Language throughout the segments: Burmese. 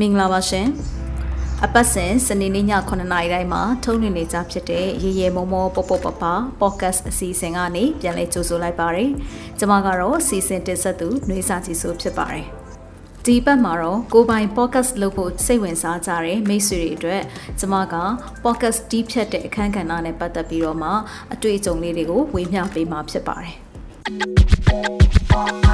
မင်္ဂလာပါရှင်အပတ်စဉ်စနေနေ့ည9:00နာရီတိုင်းမှာထုတ်လွှင့်နေကြဖြစ်တဲ့ရေရေမောမောပေါပေါပပ podcast အစီအစဉ်ကနေပြန်လည်ကြိုဆိုလိုက်ပါရစေ။ကျွန်မကတော့စီစဉ်တင်ဆက်သူနှွေးစာကြည့်ဆိုဖြစ်ပါတယ်။ဒီပတ်မှာတော့ကိုပိုင် podcast လုပ်ဖို့စိတ်ဝင်စားကြတဲ့မိတ်ဆွေတွေအတွက်ကျွန်မက podcast တီးဖြတ်တဲ့အခန်းကဏ္ဍနဲ့ပတ်သက်ပြီးတော့မှအတွေ့အကြုံလေးတွေကိုဝေမျှပေးမှာဖြစ်ပါတယ်။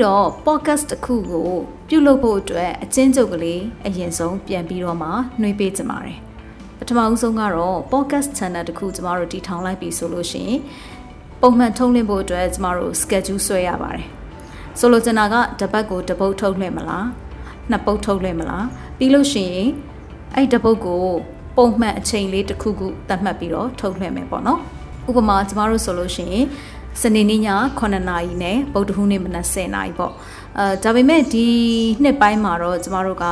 အဲ့ဒီတော့ podcast တစ်ခုကို ပြုလုပ်ဖို့အတွက်အချင်းချုပ်ကလေးအရင်ဆုံးပြန်ပြီးတော့မှနှွေးပေးကြပါတယ်ပထမဦးဆုံးကတော့ podcast channel တစ်ခုကျမတို့တည်ထောင်လိုက်ပြီဆိုလို့ရှိရင်ပုံမှန်ထုတ်လွှင့်ဖို့အတွက်ကျမတို့ schedule ဆွဲရပါတယ်ဆိုလိုချင်တာကတပတ်ကိုတပုတ်ထုတ်လွှင့်မလားနှစ်ပုတ်ထုတ်လွှင့်မလားပြီးလို့ရှိရင်အဲ့တပုတ်ကိုပုံမှန်အချိန်လေးတစ်ခုခုသတ်မှတ်ပြီးတော့ထုတ်လွှင့်မယ်ပေါ့နော်ဥပမာကျမတို့ဆိုလို့ရှိရင် စနေနေ့ည9နာရီနဲ့ဗုဒ္ဓဟူးနေ့မနက်10နာရီပေါ့အဲဒါပေမဲ့ဒီနှစ်ပိုင်းမှာတော့ကျမတို့က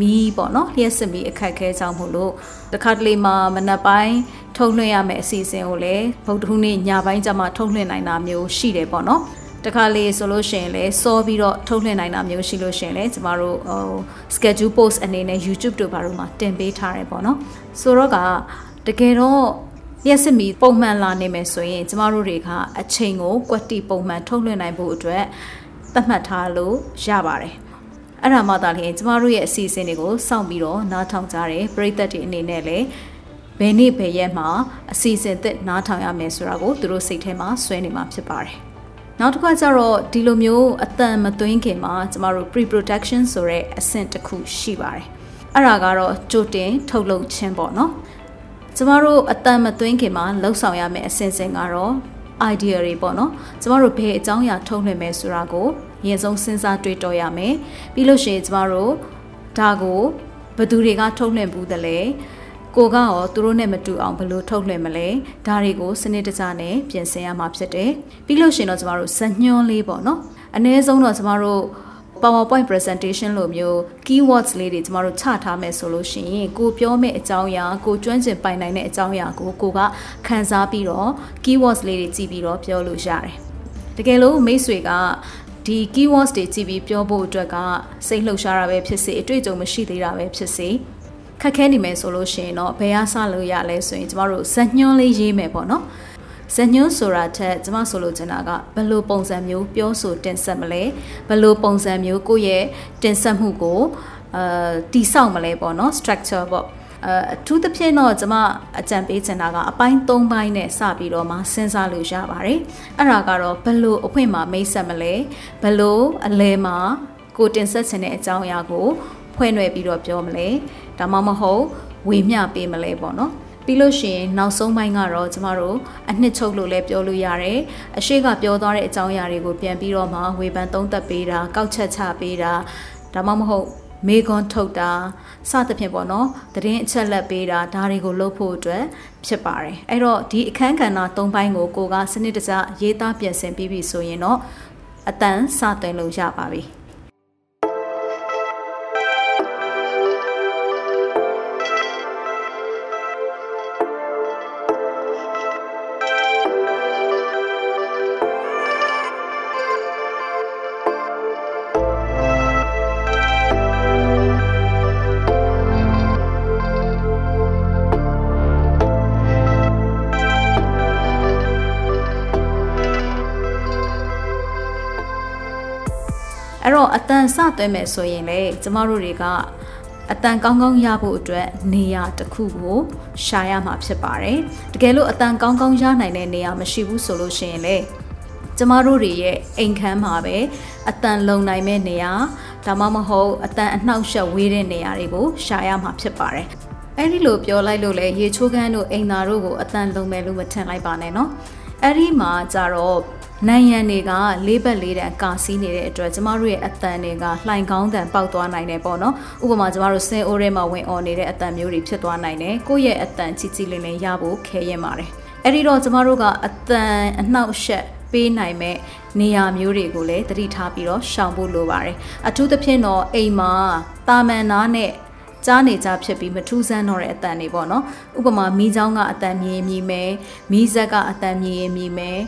မီးပေါ့နော်လျှက်စစ်မီးအခက်ခဲကြောင်းမို့လို့တခါတလေမှာမနက်ပိုင်းထုတ်လွှင့်ရမယ့်အစီအစဉ်ကိုလည်းဗုဒ္ဓဟူးနေ့ညပိုင်းကျမှထုတ်လွှင့်နိုင်တာမျိုးရှိတယ်ပေါ့နော်တခါလေဆိုလို့ရှိရင်လည်းစောပြီးတော့ထုတ်လွှင့်နိုင်တာမျိုးရှိလို့ရှိရင်လည်းကျမတို့ဟို schedule post အနေနဲ့ YouTube တို့ဘာလို့မှတင်ပေးထားတယ်ပေါ့နော်ဆိုတော့ကတကယ်တော့ လျှက်စစ်မီပုံမှန်လာနေမယ်ဆိုရင်ကျမတို့တွေကအချိန်ကိုကွက်တီပုံမှန်ထုတ်လွှင့်နိုင်ဖို့အတွက်သတ်မှတ်ထားလို့ရပါတယ်အဲ့ဒါမှသာလျှင်ကျမတို့ရဲ့အစီအစဉ်တွေကိုစောင့်ပြီးတော့နားထောင်ကြတယ်ပရိသတ်တွေအနေနဲ့လည်းဘယ်နေ့ဘယ်ရက်မှာအစီအစဉ်သစ်နားထောင်ရမယ်ဆိုတာကိုသူတို့စိတ်ထဲမှာဆွဲနေမှာဖြစ်ပါတယ်နောက်တစ်ခါကျတော့ဒီလိုမျိုးအတန်မသွင်းခင်မှာကျမတို့ pre production ဆိုတဲ့အဆင့်တစ်ခုရှိပါတယ်အဲ့ဒါကတော့ကြိုတင်ထုတ်လုပ်ခြင်းပေါ့နော် ကျမတို့အတန်မသွင်းခင်မှာလှုပ်ဆောင်ရမယ့်အစဉ်စဉ်ကတော့ idea တွေပေါ့နော်ကျမတို့ဘယ်အကြောင်းအရာထုတ်လွှင့်မယ်ဆိုတာကိုအရင်ဆုံးစဉ်းစားတွေးတောရမယ်ပြီးလို့ရှိရင်ကျမတို့ဒါကိုဘယ်သူတွေကထုတ်လွှင့်ဘူးတလဲကိုကရောသူတို့နဲ့မတူအောင်ဘယ်လိုထုတ်လွှင့်မလဲဒါတွေကိုစနစ်တကျနဲ့ပြင်ဆင်ရမှာဖြစ်တယ်ပြီးလို့ရှိရင်တော့ကျမတို့ဇညွှန်းလေးပေါ့နော်အနည်းဆုံးတော့ကျမတို့ PowerPoint presentation လိုမျိုး keywords လေးတွေကျမတို့ချထားမယ်ဆိုလို့ရှိရင်ကိုပြောမယ့်အကြောင်းအရာကိုကျွမ်းကျင်ပိုင်နိုင်တဲ့အကြောင်းအရာကိုကိုကခန်းစားပြီးတော့ keywords လေးတွေကြည့်ပြီးတော့ပြောလို့ရတယ်။တကယ်လို့မိတ်ဆွေကဒီ keywords တွေကြည့်ပြီးပြောဖို့အတွက်ကစိတ်လှုပ်ရှားတာပဲဖြစ်စေအတွေ့အကြုံမရှိသေးတာပဲဖြစ်စေခက်ခဲနေမယ်ဆိုလို့ရှိရင်တော့ဘယ်ဟာစလို့ရလဲဆိုရင်ကျမတို့ဇက်ညွှန်းလေးရေးမယ်ပေါ့နော်။ ဇညွန်းဆိုတာထက်ကျမဆိုလိုချင်တာကဘယ်လိုပုံစံမျိုးပြောဆိုတင်ဆက်မလဲဘယ်လိုပုံစံမျိုးကိုယ့်ရဲ့တင်ဆက်မှုကိုအာတိဆောက်မလဲပေါ့နော် structure ပေါ့အထူးသဖြင့်တော့ကျမအကြံပေးချင်တာကအပိုင်း၃ပိုင်းနဲ့စပြီးတော့မှစဉ်းစားလို့ရပါတယ်အဲ့ဒါကတော့ဘလို့အဖွင့်မှာမိတ်ဆက်မလဲဘလို့အလဲမှာကိုတင်ဆက်ချင်တဲ့အကြောင်းအရာကို ဖွဲ့နှွယ်ပြီးတော့ပြောမလဲဒါမှမဟုတ်ဝေမျှပေးမလဲပေါ့နော် ပြီးလို့ရှိရင်နောက်ဆုံးပိုင်းကတော့ကျမတို့အနှစ်ချုပ်လို့လည်းပြောလို့ရတယ်အရှိကပြောသွားတဲ့အကြောင်းအရာတွေကိုပြန်ပြီးတော့မှဝေဖန်သုံးသပ်ပေးတာကောက်ချက်ချပေးတာဒါမှမဟုတ်မေကွန်ထုတ်တာစသဖြင့်ပေါ့နော်တရင်အချက်လက်ပေးတာဒါတွေကိုလုပ်ဖို့အတွက်ဖြစ်ပါတယ်အဲ့တော့ဒီအခန်းကဏ္ဍ၃ပိုင်းကိုကိုကစနစ်တကျရေးသားပြင်ဆင်ပြီးပြီဆိုရင်တော့အတန်စသွင်းလို့ရပါပြီ တော့အတန်စသွဲမယ်ဆိုရင်လေကျမတို့တွေကအတန်ကောင်းကောင်းရဖို့အတွက်နေရာတစ်ခုကိုရှာရမှာဖြစ်ပါတယ်တကယ်လို့အတန်ကောင်းကောင်းရနိုင်တဲ့နေရာမရှိဘူးဆိုလို့ရှိရင်လေကျမတို့တွေရဲ့အိမ်ခန်းမှာပဲအတန်လုံနိုင်မဲ့နေရာဒါမှမဟုတ်အတန်အနှောက်ယှက်ဝေးတဲ့နေရာတွေကိုရှာရမှာဖြစ်ပါတယ်အဲ့ဒီလိုပြောလိုက်လို့လေရေချိုးခန်းတို့အိမ်သာတို့ကိုအတန်လုံမယ်လို့မထင်လိုက်ပါနဲ့နော် အဲ့ဒီမှာကြတော့နိုင်ငံတွေကလေးဘက်လေးတန်ကာစီးနေတဲ့အတွက်ကျမတို့ရဲ့အတန်တွေကလှိုင်ကောင်းတန်ပေါက်သွားနိုင်တယ်ပေါ့နော်ဥပမာကျမတို့စင်အိုးထဲမှာဝင်អော်နေတဲ့အတန်မျိုးတွေဖြစ်သွားနိုင်တယ်ကိုယ့်ရဲ့အတန်ချီချီလင်းလင်းရဖို့ခဲရင်ပါတယ်အဲ့ဒီတော့ကျမတို့ကအတန်အနှောက်အယှက်ပေးနိုင်မဲ့နေရာမျိုးတွေကိုလည်းသတိထားပြီးတော့ရှောင်ဖို့လိုပါတယ်အထူးသဖြင့်တော့အိမ်မှာတာမန်နာနဲ့ ကြားနေကြဖြစ်ပြီးမထူးဆန်းတော့တဲ့အတန်တွေပေါ့နော်ဥပမာမီးချောင်းကအတန်မြည်မြည်မယ်မီးဇက်ကအတန်မြည်မြည်မယ်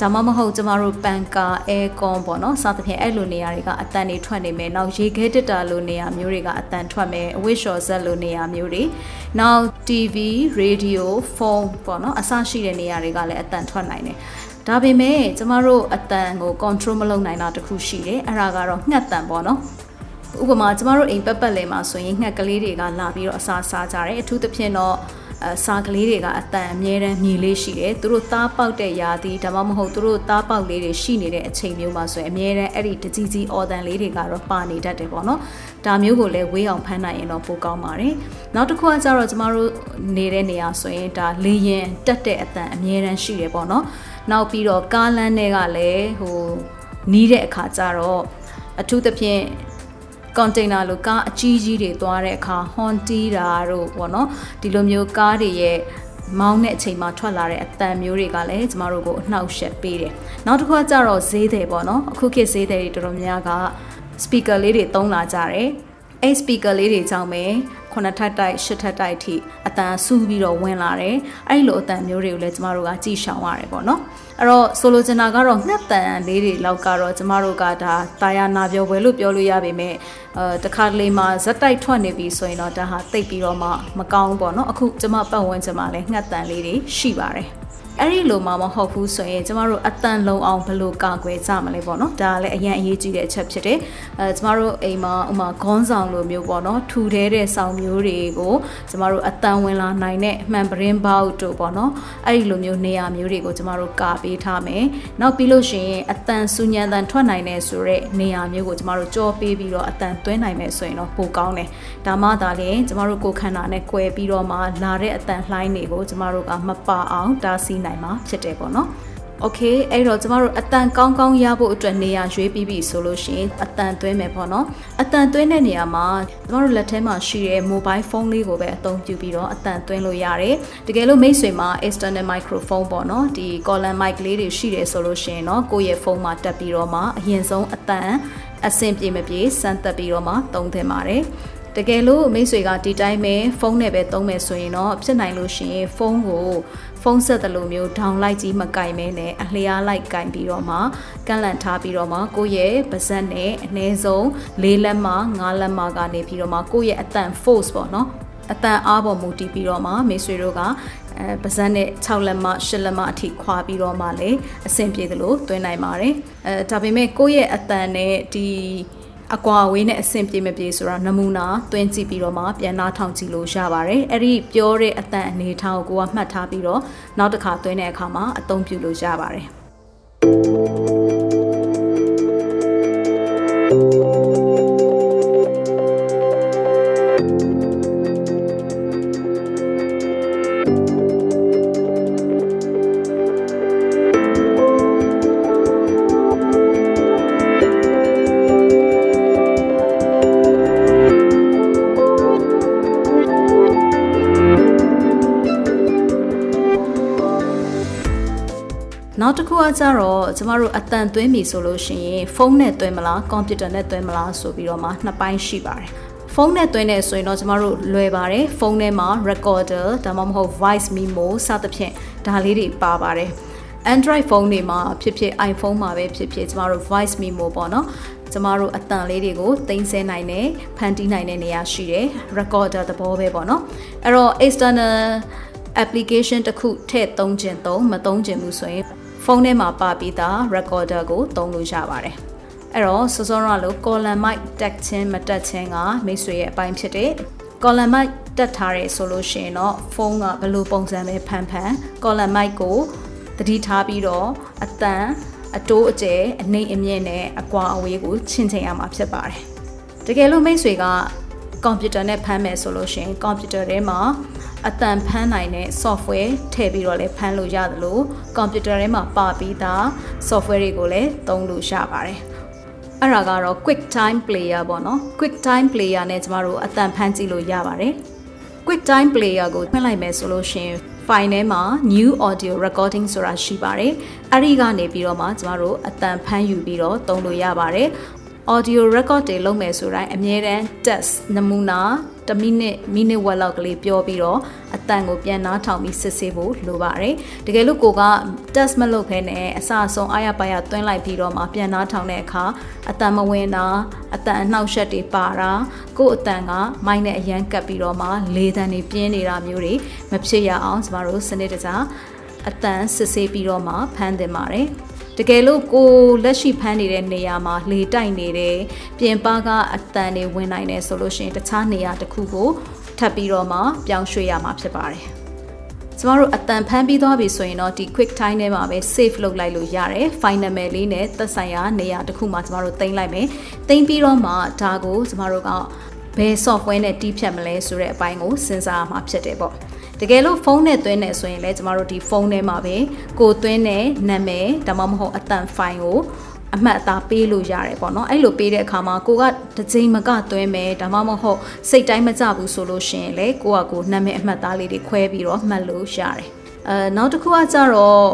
ဒါမှမဟုတ်ကျမတို့ပန်ကာအဲကွန်ပေါ့နော်စသဖြင့်အဲ့လိုနေရာတွေကအတန်တွေထွက်နေမယ်နောက်ရေခဲတက်တာလိုနေရာမျိုးတွေကအတန်ထွက်မယ်အဝိရှော်ဇက်လိုနေရာမျိုးတွေနောက် TV radio phone ပေါ့နော်အစရှိတဲ့နေရာတွေကလည်းအတန်ထွက်နိုင်တယ်ဒါပေမဲ့ကျမတို့အတန်ကို control မလုပ်နိုင်တာတခုရှိတယ်အဲ့ဒါကတော့ငှက်တန်ပေါ့နော် ဥပမာကျမတို့အိမ်ပတ်ပတ်လည်မှာဆိုရင်ငှက်ကလေးတွေကလာပြီးတော့အစာစားကြတယ်အထူးသဖြင့်တော့အစာကလေးတွေကအတန်အမြဲတမ်းမြည်လေးရှိတယ်သူတို့သားပေါက်တဲ့ရာသီဒါမှမဟုတ်သူတို့သားပေါက်လေးတွေရှိနေတဲ့အချိန်မျိုးမှာဆိုရင်အမြဲတမ်းအဲ့ဒီတကြီးကြီးအော်တန်လေးတွေကတော့ပါနေတတ်တယ်ပေါ့နော်ဒါမျိုးကိုလည်းဝေးအောင်ဖမ်းနိုင်ရင်တော့ပိုကောင်းပါတယ်နောက်တစ်ခုကကျတော့ကျမတို့နေတဲ့နေရာဆိုရင်ဒါလေရင်တက်တဲ့အတန်အမြဲတမ်းရှိတယ်ပေါ့နော်နောက်ပြီးတော့ကားလမ်းတွေကလည်းဟိုနီးတဲ့အခါကျတော့အထူးသဖြင့် ကွန်တိန်နာလိုကားအကြီးကြီးတွေသွားတဲ့အခါဟွန်တီးတာတို့ပေါ့နော်ဒီလိုမျိုးကားတွေရဲ့မောင်းတဲ့အချိန်မှာထွက်လာတဲ့အတန်မျိုးတွေကလည်းကျမတို့ကိုအနှောက်အယှက်ပေးတယ်။နောက်တစ်ခုကကျတော့ဈေးတယ်ပေါ့နော်။အခုခေတ်ဈေးတယ်တွေတော်တော်များက speaker လေးတွေသုံးလာကြတယ်။အဲ့ speaker လေးတွေကြောင့်ပဲခုနှစ်ထပ်တိုက်ရှစ်ထပ်တိုက်ထိ အတန်ဆူပြီးတော့ဝင်လာတယ်အဲ့လိုအတန်မျိုးတွေကိုလည်းကျမတို့ကကြည်ရှောင်ရတယ်ပေါ့နော်အဲ့တော့ဆိုလိုချင်တာကတော့ငှက်တန်လေးတွေလောက်ကတော့ကျမတို့ကဒါတာယာနာပြောပွဲလို့ပြောလို့ရပေမဲ့အဲတခါတလေမှာဇက်တိုက်ထွက်နေပြီဆိုရင်တော့ဒါဟာတိတ်ပြီးတော့မှမကောင်းဘူးပေါ့နော်အခုကျမပတ်ဝန်းကျင်မှာလည်းငှက်တန်လေးတွေရှိပါတယ် အဲ့ဒီလိုမှမဟုတ်ဘူးဆိုရင်ကျမတို့အတန်လုံးအောင်ဘယ်လိုကာကွယ်ကြမလဲပေါ့နော်ဒါလည်းအရင်အရေးကြီးတဲ့အချက်ဖြစ်တယ်အဲကျမတို့အိမ်မှာဥမာခေါင်းဆောင်လိုမျိုးပေါ့နော်ထူထဲတဲ့ဆောင်မျိုးတွေကိုကျမတို့အတန်ဝင်လာနိုင်တဲ့မှန်ပရင်ဘောက်တို့ပေါ့နော်အဲ့ဒီလိုမျိုးနေရာမျိုးတွေကိုကျမတို့ကာပေးထားမယ်နောက်ပြီးလို့ရှိရင်အတန်ဆူညံတန်ထွက်နိုင်တဲ့ဆိုတဲ့နေရာမျိုးကိုကျမတို့ကြောပေးပြီးတော့အတန်သွင်းနိုင်မယ်ဆိုရင်တော့ပိုကောင်းတယ်ဒါမှသာလေကျမတို့ကိုခန္ဓာနဲ့꿰ပြီးတော့မှလာတဲ့အတန်လှိုင်းတွေကိုကျမတို့ကမပါအောင်တားဆီးနိုင်နိုင်မှာဖြစ်တယ်ပေါ့နော်။ Okay အဲ့တော့ကျမတို့အတန်ကောင်းကောင်းရဖို့အတွက်နေရာရွေးပြီးပြီဆိုလို့ရှိရင်အတန်သွင်းမယ်ပေါ့နော်။အတန်သွင်းတဲ့နေရာမှာကျမတို့လက်ထဲမှာရှိတဲ့ mobile phone လေးကိုပဲအသုံးပြုပြီးတော့အတန်သွင်းလို့ရတယ်။တကယ်လို့မိတ်ဆွေမှာ external microphone ပေါ့နော်။ဒီ column mic လေးတွေရှိတယ်ဆိုလို့ရှိရင်တော့ကိုယ့်ရဲ့ဖုန်းမှာတက်ပြီးတော့မှအရင်ဆုံးအတန်အဆင်ပြေမပြေစမ်းသပ်ပြီးတော့မှသုံးသင့်ပါတယ်။တကယ်လို့မိတ်ဆွေကဒီတိုင်းပဲဖုန်းနဲ့ပဲသုံးမယ်ဆိုရင်တော့ဖြစ်နိုင်လို့ရှိရင်ဖုန်းကို ဖုန်းဆက်တယ်လို့မျိုးဒေါင်လိုက်ကြီးမကင်မဲနဲ့အလျားလိုက်ကင်ပြီးတော့မှကန့်လန့်ထားပြီးတော့မှကိုယ့်ရဲ့ပါဇက်နဲ့အနည်းဆုံး၄လက်မှ၅လက်မှကနေပြီးတော့မှကိုယ့်ရဲ့အတန် force ပေါ့နော်အတန်အားပေါ်မူတည်ပြီးတော့မှမိတ်ဆွေတို့ကအဲပါဇက်နဲ့6လက်မှ8လက်မှအထိခွာပြီးတော့မှလည်းအဆင်ပြေသလိုတွင်းနိုင်ပါတယ်အဲဒါပေမဲ့ကိုယ့်ရဲ့အတန်နဲ့ဒီ အကွာအဝေးနဲ့အဆင်ပြေမပြေဆိုတာနမူနာတွင်းကြည့်ပြီးတော့မှပြန်နှားထောင်ကြည့်လို့ရပါတယ်အဲ့ဒီပြောတဲ့အတန်အနေထားကိုကိုကမှတ်ထားပြီးတော့နောက်တစ်ခါတွင်းတဲ့အခါမှာအသုံးပြုလို့ရပါတယ် က်တစ်ခုကကြတော့ကျမတို့အတန်သွင်းပြီဆိုလို့ရှိရင်ဖုန်းနဲ့သွင်းမလားကွန်ပျူတာနဲ့သွင်းမလားဆိုပြီးတော့မှနှစ်ပိုင်းရှိပါတယ်ဖုန်းနဲ့သွင်းနေဆိုရင်တော့ကျမတို့လွယ်ပါတယ်ဖုန်းထဲမှာ recorder ဒါမှမဟုတ် voice memo စသဖြင့်ဒါလေးတွေပါပါတယ် Android ဖုန်းတွေမှာဖြစ်ဖြစ် iPhone မှာပဲဖြစ်ဖြစ်ကျမတို့ voice memo ပေါ့နော်ကျမတို့အတန်လေးတွေကိုတင်ဆက်နိုင်တယ်ဖန်တီးနိုင်တဲ့နေရာရှိတယ် recorder သဘောပဲပေါ့နော်အဲ့တော့ external application တစ်ခုထည့်သုံးခြင်းသုံးမသုံးခြင်းဘူးဆိုရင် ဖုန်းထဲမှာပါပြီးသား recorder ကိုသုံးလို့ရပါတယ်။အဲ့တော့စောစောရလို့ column mic တက်ချင်းမတက်ချင်းကမိတ်ဆွေရဲ့အပိုင်းဖြစ်တယ် column mic တက်ထားရဲဆိုလို့ရှိရင်တော့ဖုန်းကဘယ်လိုပုံစံပဲဖန်ဖန် column mic ကိုတတိထားပြီးတော့အတန်အတိုးအကျဲအနေအမြင့်နဲ့အကွာအဝေးကိုချင့်ချိန်ရမှာဖြစ်ပါတယ်တကယ်လို့မိတ်ဆွေကကွန်ပျူတာနဲ့ဖမ်းမယ်ဆိုလို့ရှိရင်ကွန်ပျူတာထဲမှာ အတန်ဖမ်းနိုင်တဲ့ software ထည့်ပြီးတော့လည်းဖမ်းလို့ရတယ်လို့ကွန်ပျူတာထဲမှာပါပြီးသား software တွေကိုလည်းသုံးလို့ရပါတယ်အဲ့ဒါကတော့ quick time player ပေါ့နော် quick time player နဲ့ကျမတို့အတန်ဖမ်းကြည့်လို့ရပါတယ် quick time player ကိုဖွင့်လိုက်မယ်ဆိုလို့ရှိရင် file ထဲမှာ new audio recording ဆိုတာရှိပါတယ်အဲ့ဒီကနေပြီးတော့မှကျမတို့အတန်ဖမ်းယူပြီးတော့သုံးလို့ရပါတယ် audio record တွေလုပ်မယ်ဆိုတိုင်းအမြဲတမ်း test နမူနာ1မိနစ်မိနစ်ဝက်လောက်ကလေးပြောပြီးတော့အတန်ကိုပြန်နားထောင်ပြီးစစ်ဆေးဖို့လိုပါတယ်တကယ်လို့ကိုက test မလုပ်ခဲနဲ့အစအဆုံးအားရပါရသွင်းလိုက်ပြီးတော့မှပြန်နားထောင်တဲ့အခါအတန်မဝင်တာအတန်အနှောက်ယှက်တွေပါတာကို့အတန်ကမိုင်းနဲ့အရန်ကပ်ပြီးတော့မှလေတန်တွေပြင်းနေတာမျိုးတွေမဖြစ်ရအောင်ကျမတို့စနစ်တကျအတန်စစ်ဆေးပြီးတော့မှဖမ်းသင့်ပါတယ် တကယ်လို့ကိုလက်ရှိဖမ်းနေတဲ့နေရာမှာလေတိုက်နေတယ်ပြင်ပကအတန်တွေဝင်နိုင်တယ်ဆိုလို့ရှိရင်တခြားနေရာတစ်ခုကိုထပ်ပြီးတော့မှပြောင်းရွှေ့ရမှာဖြစ်ပါတယ်ကျမတို့အတန်ဖမ်းပြီးသွားပြီဆိုရင်တော့ဒီ quick time ထဲမှာပဲ save လုပ်လိုက်လို့ရတယ် final mail လေးနဲ့သက်ဆိုင်ရာနေရာတစ်ခုမှာကျမတို့တင်လိုက်မယ်တင်ပြီးတော့မှဒါကိုကျမတို့ကဘယ် software နဲ့တီးဖြတ်မလဲဆိုတဲ့အပိုင်းကိုစဉ်းစားရမှာဖြစ်တယ်ပေါ့ တကယ်လို့ဖုန်းနဲ့သွင်းနေဆိုရင်လည်းကျမတို့ဒီဖုန်းထဲမှာပဲကိုသွင်းတဲ့နာမည်ဒါမှမဟုတ်အတန်ဖိုင်ကိုအမှတ်အသားပေးလို့ရတယ်ပေါ့နော်အဲ့လိုပေးတဲ့အခါမှာကိုကတစ်ချိန်မကသွင်းမယ်ဒါမှမဟုတ်စိတ်တိုင်းမကြဘူးဆိုလို့ရှိရင်လေကိုကကိုနာမည်အမှတ်သားလေးတွေခွဲပြီးတော့မှတ်လို့ရတယ်အဲနောက်တစ်ခုကကြတော့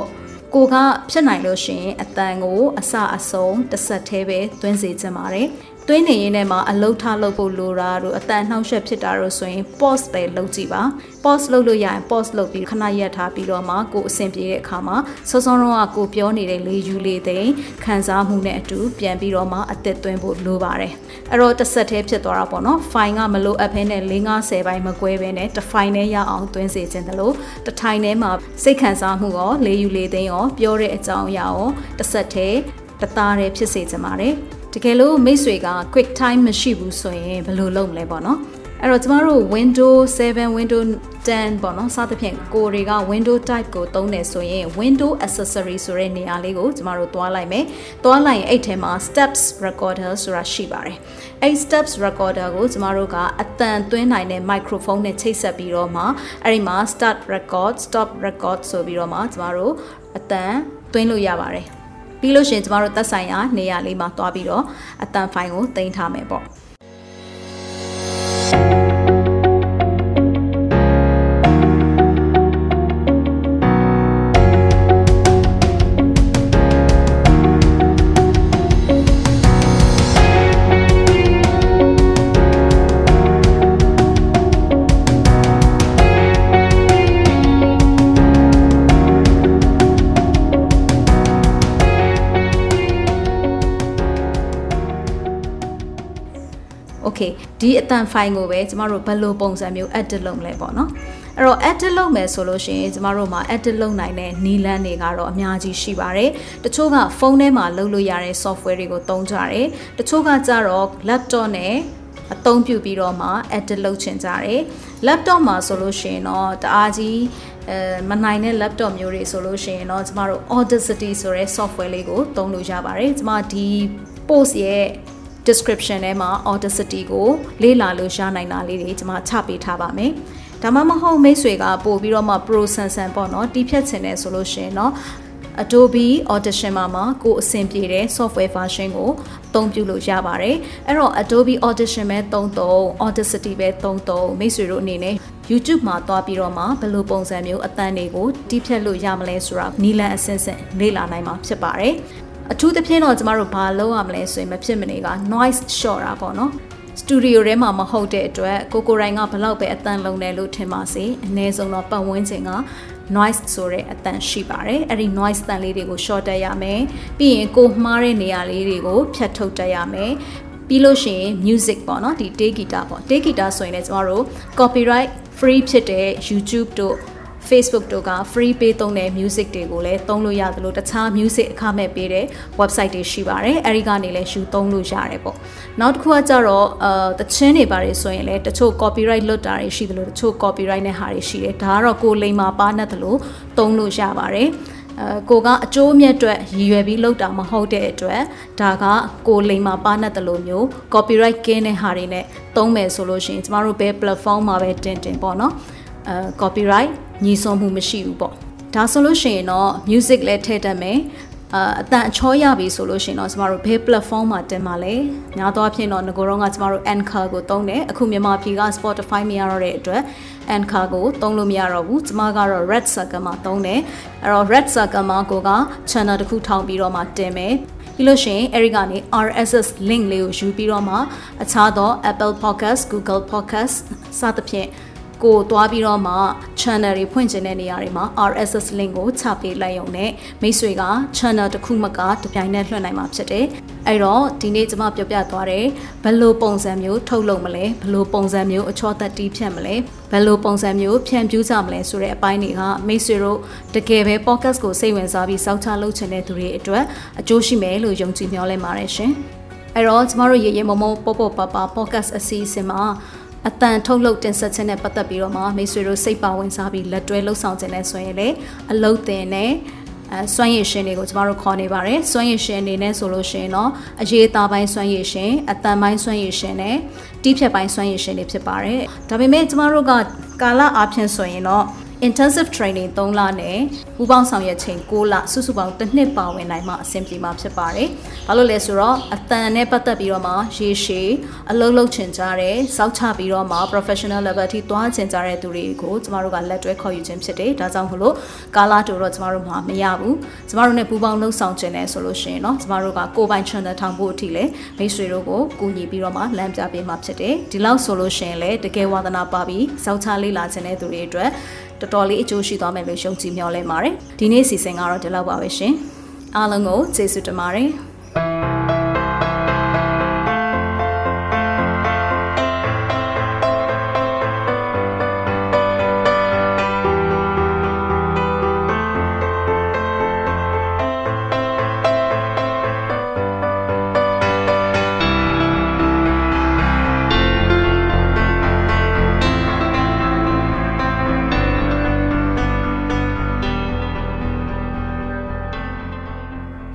ကိုကဖြစ်နိုင်လို့ရှိရင်အတန်ကိုအစအဆုံးတစ်ဆက်သေးပဲသွင်းစေချင်ပါတယ် သွင်းနေရင်းနဲ့မှာအလုတ်ထားလုပ်ဖို့လိုတာတို့အတန်နှောက်ယှက်ဖြစ်တာတို့ဆိုရင် pause ပဲလုပ်ကြည့်ပါ pause လုပ်လို့ရရင် pause လုပ်ပြီးခဏရက်ထားပြီးတော့မှကိုအဆင်ပြေတဲ့အခါမှာစောစောတော့ကိုပြောနေတဲ့လေယူလေးသိမ်းခံစားမှုနဲ့အတူပြန်ပြီးတော့မှအသက်သွင်းဖို့လိုပါတယ်အဲ့တော့တစ်ဆက်တည်းဖြစ်သွားတာပေါ့နော် file ကမလိုအပ်ဘဲနဲ့၄50ပိုင်းမကွဲဘဲနဲ့တစ် file နဲ့ရအောင်သွင်းစေခြင်းတလို့တစ်ထိုင်ထဲမှာစိတ်ခံစားမှုရောလေယူလေးသိမ်းရောပြောတဲ့အကြောင်းအရာရောတစ်ဆက်တည်းတသားတည်းဖြစ်စေချင်ပါတယ် တကယ်လို့မိတ်ဆွေက quick time မရှိဘူးဆိုရင်ဘယ်လိုလုပ်မလဲပေါ့နော်အဲ့တော့ကျမတို့ Windows 7 Windows 10ပေါ့နော်စသဖြင့်ကိုတွေက Windows type ကိုသုံးနေဆိုရင် Windows accessory ဆိုတဲ့နေရာလေးကိုကျမတို့တွားလိုက်မယ်တွားလိုက်ရင်အဲ့ထဲမှာ steps recorder ဆိုတာရှိပါတယ်အဲ့ steps recorder ကိုကျမတို့ကအတန်သွင်းနိုင်တဲ့ microphone နဲ့ချိတ်ဆက်ပြီးတော့မှအဲ့ဒီမှာ start record stop record ဆိုပြီးတော့မှကျမတို့အတန်သွင်းလို့ရပါတယ် ပြီးလို့ရှိရင်ကျမတို့သက်ဆိုင်ရာနေရာလေးမှာတွားပြီးတော့အတန်ဖိုင်ကိုတင်ထားမယ်ပေါ့ ဒီအတန်ဖိုင်ကိုပဲကျမတို့ဘယ်လိုပုံစံမျိုး edit လုပ်မလဲပေါ့နော်အဲ့တော့ edit လုပ်မယ်ဆိုလို့ရှိရင်ကျမတို့မှာ edit လုပ်နိုင်တဲ့နည်းလမ်းတွေကတော့အများကြီးရှိပါတယ်တချို့ကဖုန်းထဲမှာလုပ်လို့ရတဲ့ software တွေကိုသုံးကြတယ်တချို့ကကြတော့ laptop နဲ့အသုံးပြုပြီးတော့မှ edit လုပ်ချင်ကြတယ် laptop မှာဆိုလို့ရှိရင်တော့တအားကြီးအဲမနိုင်တဲ့ laptop မျိုးတွေဆိုလို့ရှိရင်တော့ကျမတို့ Audacity ဆိုတဲ့ software လေးကိုသုံးလို့ရပါတယ်ကျမဒီ post ရဲ့ description ထဲမှာ Audacity ကိုလေ့လာလို့ရနိုင်တာလေးတွေကျွန်မချပေးထားပါမယ်။ဒါမှမဟုတ်မိတ်ဆွေကပို့ပြီးတော့မှ Pro Sansan ပေါ့နော်တီးဖြတ်ချင်တယ်ဆိုလို့ရှိရင်တော့ Adobe Audition မှာမှာကိုအဆင်ပြေတဲ့ software version ကိုအသုံးပြုလို့ရပါတယ်။အဲ့တော့ Adobe Audition ပဲသုံးသုံး Audacity ပဲသုံးသုံးမိတ်ဆွေတို့အနေနဲ့ YouTube မှာတွားပြီးတော့မှဘယ်လိုပုံစံမျိုးအတန်းတွေကိုတီးဖြတ်လို့ရမလဲဆိုတာနီလန်အဆင့်ဆင့်လေ့လာနိုင်မှာဖြစ်ပါတယ်။ အထူးသဖြင့်တော့ကျမတို့ဘာလုပ်ရမလဲဆိုရင်မဖြစ်မနေက noise short တာပေါ့နော်စတူဒီယိုထဲမှာမဟုတ်တဲ့အတွက်ကိုကိုရိုင်းကဘလောက်ပဲအတန်လုံးတယ်လို့ထင်ပါစေအနည်းဆုံးတော့ပတ်ဝန်းကျင်က noise ဆိုတဲ့အတန်ရှိပါတယ်အဲ့ဒီ noise တန်လေးတွေကို short တက်ရမယ်ပြီးရင်ကိုမှားတဲ့နေရာလေးတွေကိုဖြတ်ထုတ်တက်ရမယ်ပြီးလို့ရှိရင် music ပေါ့နော်ဒီ take guitar ပေါ့ take guitar ဆိုရင်လည်းကျမတို့ copyright free ဖြစ်တဲ့ YouTube တို့ Facebook တို့က free pay သုံးတဲ့ music တွေကိုလည်းသုံးလို့ရတယ်လို့တခြား music အခမဲ့ပေးတဲ့ website တွေရှိပါတယ်အဲဒီကနေလည်းရှူသုံးလို့ရတယ်ပေါ့နောက်တစ်ခုကကြတော့အာတချင်းတွေပါတယ်ဆိုရင်လည်းတချို့ copyright လွတ်တာတွေရှိတယ်လို့တချို့ copyright နဲ့ဟာတွေရှိတယ်ဒါကတော့ကိုလိမ်မာပါနဲ့တယ်လို့သုံးလို့ရပါတယ်အဲကိုကအကျိုးအမြတ်အတွက်ရည်ရွယ်ပြီးလုပ်တာမဟုတ်တဲ့အတွက်ဒါကကိုလိမ်မှာပါနဲ့တလို့မျိုး copyright ကင်းတဲ့ဟာတွေနဲ့သုံးမယ်ဆိုလို့ရှိရင်ကျမတို့ဘယ် platform မှာပဲတင်တင်ပေါ့နော်အဲ copyright ညီစွန်မှုမရှိဘူးပေါ့ဒါဆိုလို့ရှိရင်တော့ music လည်းထည့်တတ်မယ်အာအတန်အချောရပြီဆိုလို့ရှိရင်တော့ကျမတို့ဘယ် platform မှာတင်ပါလဲညာတော့ဖြစ်တော့ငကိုတော့ကကျမတို့ Anchor ကိုသုံးတယ်အခုမြန်မာပြည်က Spotify မရတော့တဲ့အတွက် Anchor ကိုသုံးလို့မရတော့ဘူးကျမကတော့ Red Circle မှာသုံးတယ်အဲ့တော့ Red Circle မှာကိုက channel တစ်ခုထောင်ပြီးတော့မှတင်မယ်ပြီးလို့ရှိရင်အဲဒီကနေ RSS link လေးကိုယူပြီးတော့မှအခြားသော Apple Podcast, Google Podcast စသဖြင့် ကိုသွားပြီးတော့မှ channel တွေဖွင့်ချင်တဲ့နေရာတွေမှာ RSS link ကိုချပေးလိုက်ရုံနဲ့မိတ်ဆွေက channel တစ်ခုမှကတပြိုင်နက်လွှင့်နိုင်မှာဖြစ်တယ်။အဲ့တော့ဒီနေ့ကျွန်မပြောပြသွားတယ်ဘယ်လိုပုံစံမျိုးထုတ်လုပ်မလဲဘယ်လိုပုံစံမျိုးအချောသက်တီးဖြတ်မလဲဘယ်လိုပုံစံမျိုးဖြန့်ဖြူးကြမလဲဆိုတဲ့အပိုင်းတွေကမိတ်ဆွေတို့တကယ်ပဲ podcast ကိုစိတ်ဝင်စားပြီးစောင့်ချလုပ်ချင်တဲ့သူတွေအတွက်အကျိုးရှိမယ်လို့ယုံကြည်မျှော်လင့်ပါတယ်ရှင်။အဲ့တော့ကျမတို့ရေရေမုံမုံပေါ့ပေါ့ပါပါ podcast အစီအစဉ်မှာ အတန်ထုတ်လုပ်တင်ဆက်ခြင်းနဲ့ပတ်သက်ပြီးတော့မှမိတ်ဆွေတို့စိတ်ပါဝင်စားပြီးလက်တွဲလှုပ်ဆောင်ခြင်းနဲ့ဆိုရင်လေအလုတ်တင်နဲ့အဲစွမ်းရည်ရှင်တွေကိုကျမတို့ခေါ်နေပါတယ်စွမ်းရည်ရှင်အနေနဲ့ဆိုလို့ရှိရင်တော့အရေးသားပိုင်းစွမ်းရည်ရှင်အတန်ပိုင်းစွမ်းရည်ရှင်နဲ့တီးဖြတ်ပိုင်းစွမ်းရည်ရှင်တွေဖြစ်ပါတယ်ဒါပေမဲ့ကျမတို့ကကာလအားဖြင့်ဆိုရင်တော့ intensive training 3လနဲ့ပူးပေါင်းဆောင်ရွက်ချိန်6လစုစုပေါင်းတစ်နှစ်ပါဝင်နိုင်မှအဆင်ပြေမှာဖြစ်ပါတယ်။ဘာလို့လဲဆိုတော့အတန်နဲ့ပတ်သက်ပြီးတော့မှရေရှည်အလုပ်လုပ်ချင်ကြတဲ့စောက်ချပြီးတော့မှ professional level ထိသွားချင်ကြတဲ့သူတွေကိုကျမတို့ကလက်တွဲခေါ်ယူခြင်းဖြစ်တယ်။ဒါကြောင့်မလို့ကာလာတူတော့ကျမတို့မှာမရဘူး။ကျမတို့နဲ့ပူးပေါင်းလှုပ်ဆောင်ခြင်းလဲဆိုလို့ရှိရင်เนาะကျမတို့ကကိုယ်ပိုင် channel ထောင်ဖို့အထိလဲမိတ်ဆွေတို့ကိုကူညီပြီးတော့မှလမ်းပြပေးမှာဖြစ်တယ်။ဒီလောက်ဆိုလို့ရှိရင်လဲတကယ်ဝါသနာပါပြီးစောက်ချလေးလာခြင်းတဲ့သူတွေအတွက် တော်တော်လေးအကျိုးရှိသွားမယ်လို့ယုံကြည်မျှော်လင့်ပါတယ်ဒီနေ့စီစဉ်ကတော့ဒီလောက်ပါပဲရှင်အားလုံးကိုကျေးဇူးတင်ပါတယ်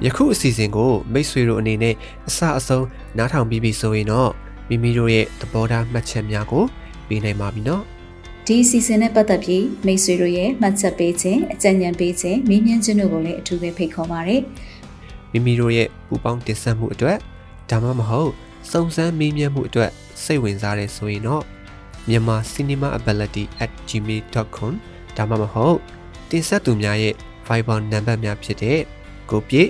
ယခုအစီအစဉ်ကိုမိတ်ဆွေတို့အနေနဲ့အစအဆုံးနားထောင်ပြီးပြီဆိုရင်တော့မိမိတို့ရဲ့သဘောထားမှတ်ချက်များကိုပေးနိုင်ပါပြီနော်ဒီအစီအစဉ်နဲ့ပတ်သက်ပြီးမိတ်ဆွေတို့ရဲ့မှတ်ချက်ပေးခြင်းအကြံဉာဏ်ပေးခြင်းမေးမြန်းခြင်းတို့ကိုလည်းအထူးပဲဖိတ်ခေါ်ပါရစေမိမိတို့ရဲ့ပူပေါင်းတင်ဆက်မှုအတွက်ဒါမှမဟုတ်စုံစမ်းမေးမြန်းမှုအတွက်စိတ်ဝင်စားတဲ့ဆိုရင်တော့မြန်မာ cinemaability@gmail.com ဒါမှမဟုတ်တင်ဆက်သူများရဲ့ Viber နံပါတ်များဖြစ်တဲ့ကိုပြည့်